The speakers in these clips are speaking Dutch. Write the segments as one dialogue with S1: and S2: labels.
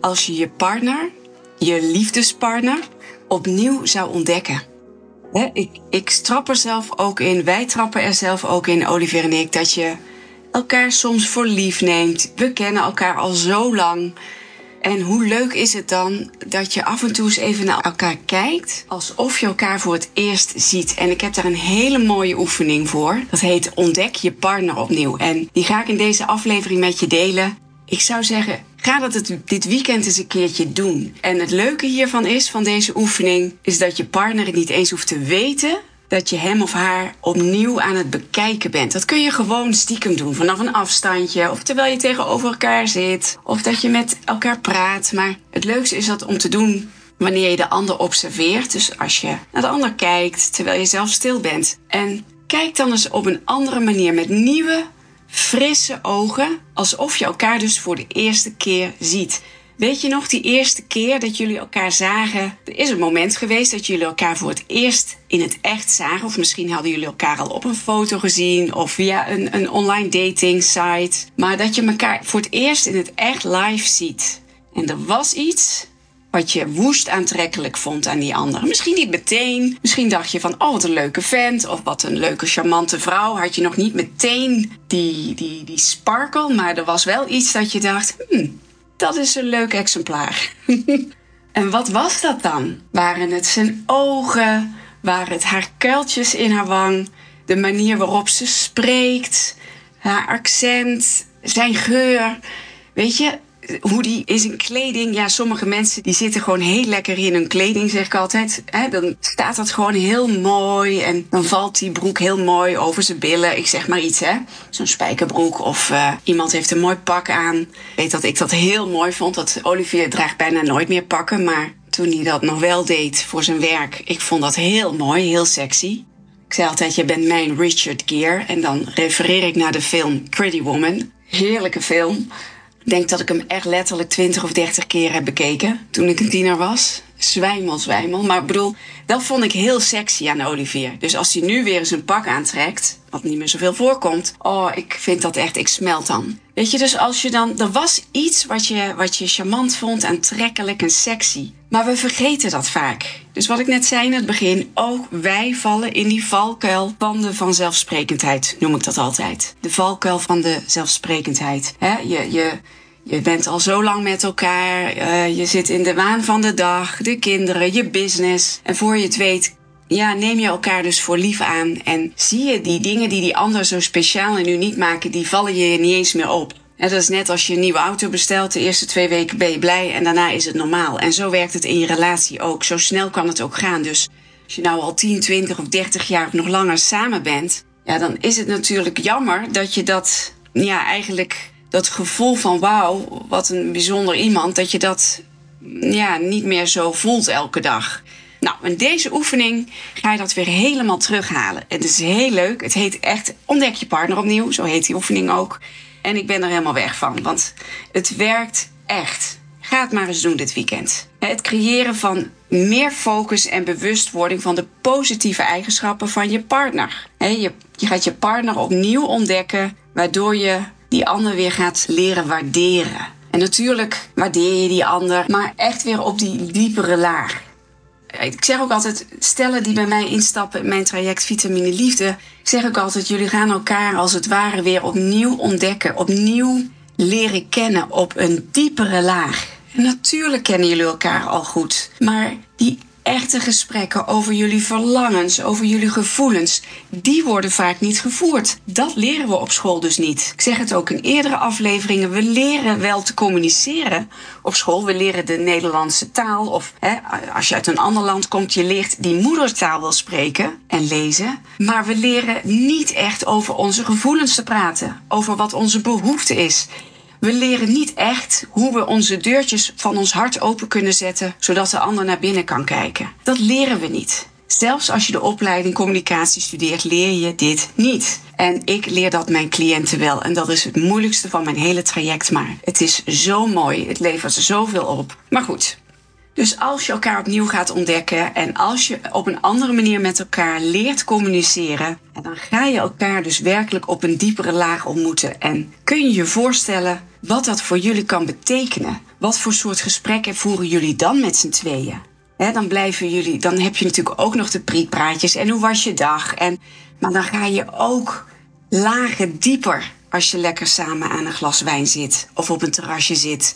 S1: als je je partner, je liefdespartner, opnieuw zou ontdekken? ik, ik trap er zelf ook in, wij trappen er zelf ook in, Olivier en ik, dat je elkaar soms voor lief neemt. We kennen elkaar al zo lang. En hoe leuk is het dan dat je af en toe eens even naar elkaar kijkt, alsof je elkaar voor het eerst ziet. En ik heb daar een hele mooie oefening voor. Dat heet Ontdek je partner opnieuw. En die ga ik in deze aflevering met je delen. Ik zou zeggen, ga dat het dit weekend eens een keertje doen. En het leuke hiervan is, van deze oefening, is dat je partner het niet eens hoeft te weten dat je hem of haar opnieuw aan het bekijken bent. Dat kun je gewoon stiekem doen, vanaf een afstandje, of terwijl je tegenover elkaar zit, of dat je met elkaar praat. Maar het leukste is dat om te doen wanneer je de ander observeert. Dus als je naar de ander kijkt terwijl je zelf stil bent. En kijk dan eens op een andere manier met nieuwe, frisse ogen, alsof je elkaar dus voor de eerste keer ziet. Weet je nog die eerste keer dat jullie elkaar zagen? Er is een moment geweest dat jullie elkaar voor het eerst in het echt zagen. Of misschien hadden jullie elkaar al op een foto gezien of via een, een online dating site. Maar dat je elkaar voor het eerst in het echt live ziet. En er was iets wat je woest aantrekkelijk vond aan die ander. Misschien niet meteen. Misschien dacht je van, oh wat een leuke vent. Of wat een leuke charmante vrouw. Had je nog niet meteen die, die, die sparkle. Maar er was wel iets dat je dacht, hmm, dat is een leuk exemplaar. en wat was dat dan? Waren het zijn ogen? Waren het haar kuiltjes in haar wang? De manier waarop ze spreekt? Haar accent? Zijn geur? Weet je, hoe die is in kleding. Ja, sommige mensen die zitten gewoon heel lekker in hun kleding, zeg ik altijd. dan staat dat gewoon heel mooi. En dan valt die broek heel mooi over zijn billen. Ik zeg maar iets, hè. Zo'n spijkerbroek. Of uh, iemand heeft een mooi pak aan. Ik weet dat ik dat heel mooi vond. Dat Olivier draagt bijna nooit meer pakken. Maar toen hij dat nog wel deed voor zijn werk, ik vond dat heel mooi, heel sexy. Ik zei altijd, je bent mijn Richard Gere. En dan refereer ik naar de film Pretty Woman. Heerlijke film. Denk dat ik hem echt letterlijk 20 of 30 keer heb bekeken toen ik een tiener was. Zwijmel, zwijmel. Maar ik bedoel, dat vond ik heel sexy aan Olivier. Dus als hij nu weer eens een pak aantrekt, wat niet meer zoveel voorkomt. Oh, ik vind dat echt, ik smelt dan. Weet je, dus als je dan, er was iets wat je, wat je charmant vond, aantrekkelijk en sexy. Maar we vergeten dat vaak. Dus wat ik net zei in het begin, ook wij vallen in die valkuil van de vanzelfsprekendheid, noem ik dat altijd. De valkuil van de zelfsprekendheid. je, je, je bent al zo lang met elkaar, uh, je zit in de waan van de dag, de kinderen, je business. En voor je het weet, ja, neem je elkaar dus voor lief aan. En zie je die dingen die die ander zo speciaal en uniek maken, die vallen je niet eens meer op. En dat is net als je een nieuwe auto bestelt. De eerste twee weken ben je blij en daarna is het normaal. En zo werkt het in je relatie ook. Zo snel kan het ook gaan. Dus als je nou al 10, 20 of 30 jaar of nog langer samen bent, ja, dan is het natuurlijk jammer dat je dat, ja, eigenlijk dat gevoel van wauw, wat een bijzonder iemand, dat je dat ja, niet meer zo voelt elke dag. Nou, in deze oefening ga je dat weer helemaal terughalen. Het is heel leuk. Het heet echt Ontdek je partner opnieuw. Zo heet die oefening ook. En ik ben er helemaal weg van, want het werkt echt. Ga het maar eens doen dit weekend. Het creëren van meer focus en bewustwording van de positieve eigenschappen van je partner. Je, je gaat je partner opnieuw ontdekken, waardoor je die ander weer gaat leren waarderen. En natuurlijk waardeer je die ander, maar echt weer op die diepere laag. Ik zeg ook altijd, stellen die bij mij instappen in mijn traject Vitamine Liefde, zeg ik altijd, jullie gaan elkaar als het ware weer opnieuw ontdekken, opnieuw leren kennen op een diepere laag. En natuurlijk kennen jullie elkaar al goed, maar die echte gesprekken over jullie verlangens, over jullie gevoelens, die worden vaak niet gevoerd. Dat leren we op school dus niet. Ik zeg het ook in eerdere afleveringen, we leren wel te communiceren op school. We leren de Nederlandse taal of hè, als je uit een ander land komt, je leert die moedertaal wel spreken en lezen. Maar we leren niet echt over onze gevoelens te praten, over wat onze behoefte is We leren niet echt hoe we onze deurtjes van ons hart open kunnen zetten, zodat de ander naar binnen kan kijken. Dat leren we niet. Zelfs als je de opleiding communicatie studeert, leer je dit niet. En ik leer dat mijn cliënten wel. En dat is het moeilijkste van mijn hele traject. Maar het is zo mooi. Het levert zoveel op. Maar goed. Dus als je elkaar opnieuw gaat ontdekken en als je op een andere manier met elkaar leert communiceren, dan ga je elkaar dus werkelijk op een diepere laag ontmoeten. En kun je je voorstellen wat dat voor jullie kan betekenen? Wat voor soort gesprekken voeren jullie dan met z'n tweeën? dan blijven jullie, dan heb je natuurlijk ook nog de prietpraatjes en hoe was je dag? En, maar dan ga je ook lagen dieper als je lekker samen aan een glas wijn zit of op een terrasje zit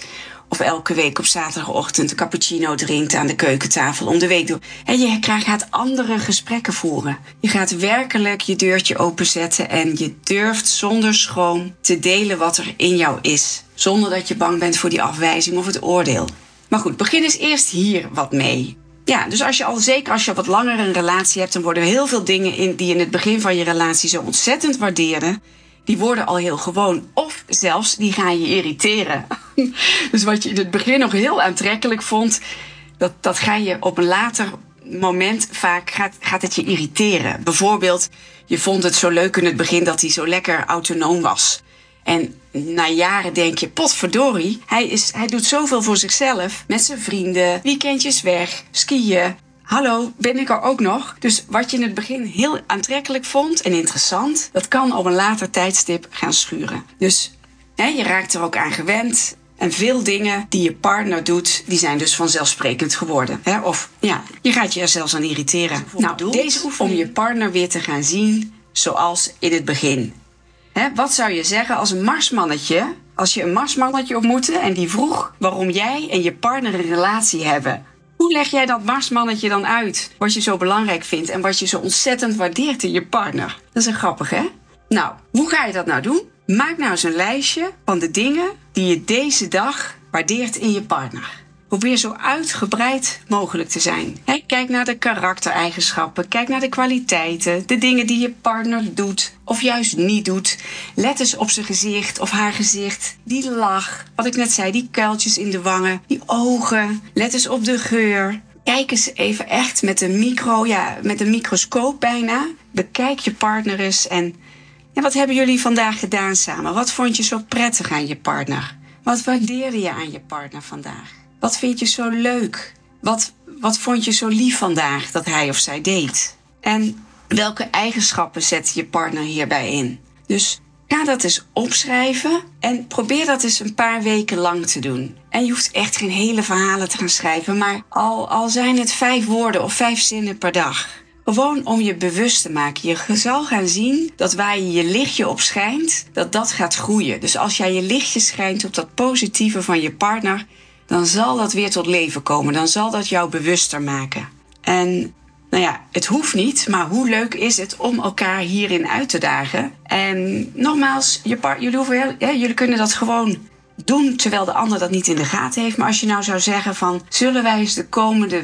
S1: of elke week op zaterdagochtend een cappuccino drinkt aan de keukentafel om de week door. En je gaat andere gesprekken voeren. Je gaat werkelijk je deurtje openzetten en je durft zonder schroom te delen wat er in jou is. Zonder dat je bang bent voor die afwijzing of het oordeel. Maar goed, begin eens eerst hier wat mee. Ja, dus als je al zeker als je wat langer een relatie hebt, dan worden heel veel dingen in, die in het begin van je relatie zo ontzettend waardeerde, die worden al heel gewoon. Of zelfs die gaan je irriteren. dus wat je in het begin nog heel aantrekkelijk vond, dat, dat ga je op een later moment vaak gaat, gaat het je irriteren. Bijvoorbeeld, je vond het zo leuk in het begin dat hij zo lekker autonoom was. En na jaren denk je, potverdorie, hij, is, hij doet zoveel voor zichzelf. Met zijn vrienden, weekendjes weg, skiën. Hallo, ben ik er ook nog? Dus wat je in het begin heel aantrekkelijk vond en interessant, dat kan op een later tijdstip gaan schuren. Dus hè, je raakt er ook aan gewend. En veel dingen die je partner doet, die zijn dus vanzelfsprekend geworden. Hè? Of ja, je gaat je er zelfs aan irriteren. Nou, deze oefening om je partner weer te gaan zien zoals in het begin. Hè, wat zou je zeggen als een marsmannetje, als je een marsmannetje ontmoette en die vroeg waarom jij en je partner een relatie hebben? Hoe leg jij dat marsmannetje dan uit? Wat je zo belangrijk vindt en wat je zo ontzettend waardeert in je partner? Dat is een grappig, hè? Nou, hoe ga je dat nou doen? Maak nou eens een lijstje van de dingen die je deze dag waardeert in je partner. Probeer zo uitgebreid mogelijk te zijn. kijk naar de karaktereigenschappen, kijk naar de kwaliteiten, de dingen die je partner doet of juist niet doet. Let eens op zijn gezicht of haar gezicht, die lach, wat ik net zei, die kuiltjes in de wangen, die ogen. Let eens op de geur. Kijk eens even echt met een micro, ja, met een microscoop bijna. Bekijk je partner eens en ja, wat hebben jullie vandaag gedaan samen? Wat vond je zo prettig aan je partner? Wat waardeerde je aan je partner vandaag? Wat vind je zo leuk? Wat, wat vond je zo lief vandaag dat hij of zij deed? En welke eigenschappen zet je partner hierbij in? Dus ga dat eens opschrijven en probeer dat eens een paar weken lang te doen. En je hoeft echt geen hele verhalen te gaan schrijven, maar al, al zijn het vijf woorden of vijf zinnen per dag. Gewoon om je bewust te maken. Je zal gaan zien dat waar je je lichtje op schijnt, dat dat gaat groeien. Dus als jij je lichtje schijnt op dat positieve van je partner, dan zal dat weer tot leven komen. Dan zal dat jou bewuster maken. En nou ja, het hoeft niet, maar hoe leuk is het om elkaar hierin uit te dagen? En nogmaals, je jullie, hoeven, jullie kunnen dat gewoon doen terwijl de ander dat niet in de gaten heeft. Maar als je nou zou zeggen van zullen wij eens de komende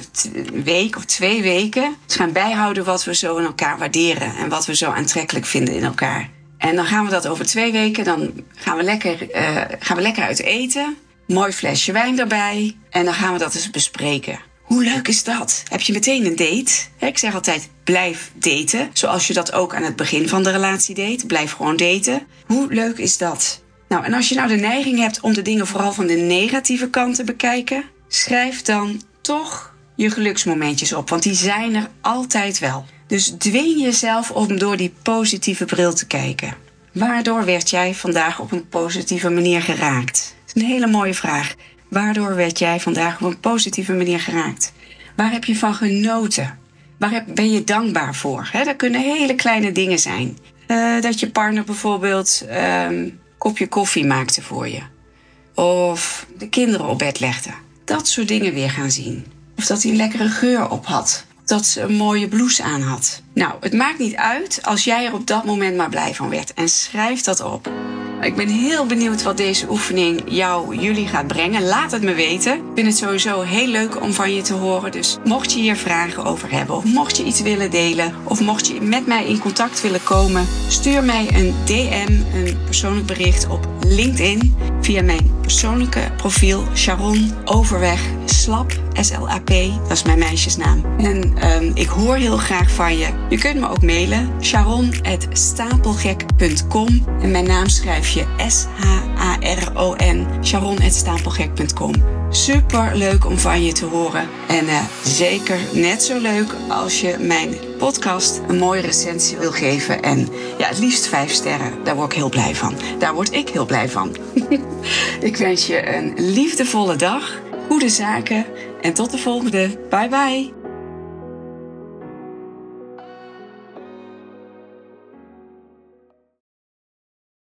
S1: week of twee weken eens gaan bijhouden wat we zo in elkaar waarderen en wat we zo aantrekkelijk vinden in elkaar. En dan gaan we dat over twee weken, dan gaan we lekker, uh, gaan we lekker uit eten mooi flesje wijn erbij en dan gaan we dat eens bespreken. Hoe leuk is dat? Heb je meteen een date? Ik zeg altijd: blijf daten. Zoals je dat ook aan het begin van de relatie deed. Blijf gewoon daten. Hoe leuk is dat? Nou, en als je nou de neiging hebt om de dingen vooral van de negatieve kant te bekijken, schrijf dan toch je geluksmomentjes op, want die zijn er altijd wel. Dus dwing jezelf om door die positieve bril te kijken. Waardoor werd jij vandaag op een positieve manier geraakt? Een hele mooie vraag. Waardoor werd jij vandaag op een positieve manier geraakt? Waar heb je van genoten? Waar ben je dankbaar voor? He, dat kunnen hele kleine dingen zijn. Uh, dat je partner bijvoorbeeld een ehm, kopje koffie maakte voor je. Of de kinderen op bed legde. Dat soort dingen weer gaan zien. Of dat hij een lekkere geur op had. Dat ze een mooie blouse aan had. Nou, het maakt niet uit als jij er op dat moment maar blij van werd. En schrijf dat op. Ik ben heel benieuwd wat deze oefening jou, jullie gaat brengen. Laat het me weten. Ik vind het sowieso heel leuk om van je te horen. Dus mocht je hier vragen over hebben, of mocht je iets willen delen, of mocht je met mij in contact willen komen, stuur mij een DM, een persoonlijk bericht op LinkedIn. Via mijn persoonlijke profiel Sharon Overweg Slap, S-L-A-P, dat is mijn meisjesnaam. En um, ik hoor heel graag van je. Je kunt me ook mailen, sharon.stapelgek.com. En mijn naam schrijf je S-H-A-R-O-N, sharon.stapelgek.com. Super leuk om van je te horen. En uh, zeker net zo leuk als je mijn podcast een mooie recensie wil geven. En ja, het liefst vijf sterren. Daar word ik heel blij van. Daar word ik heel blij van. ik wens je een liefdevolle dag, goede zaken en tot de volgende. Bye bye.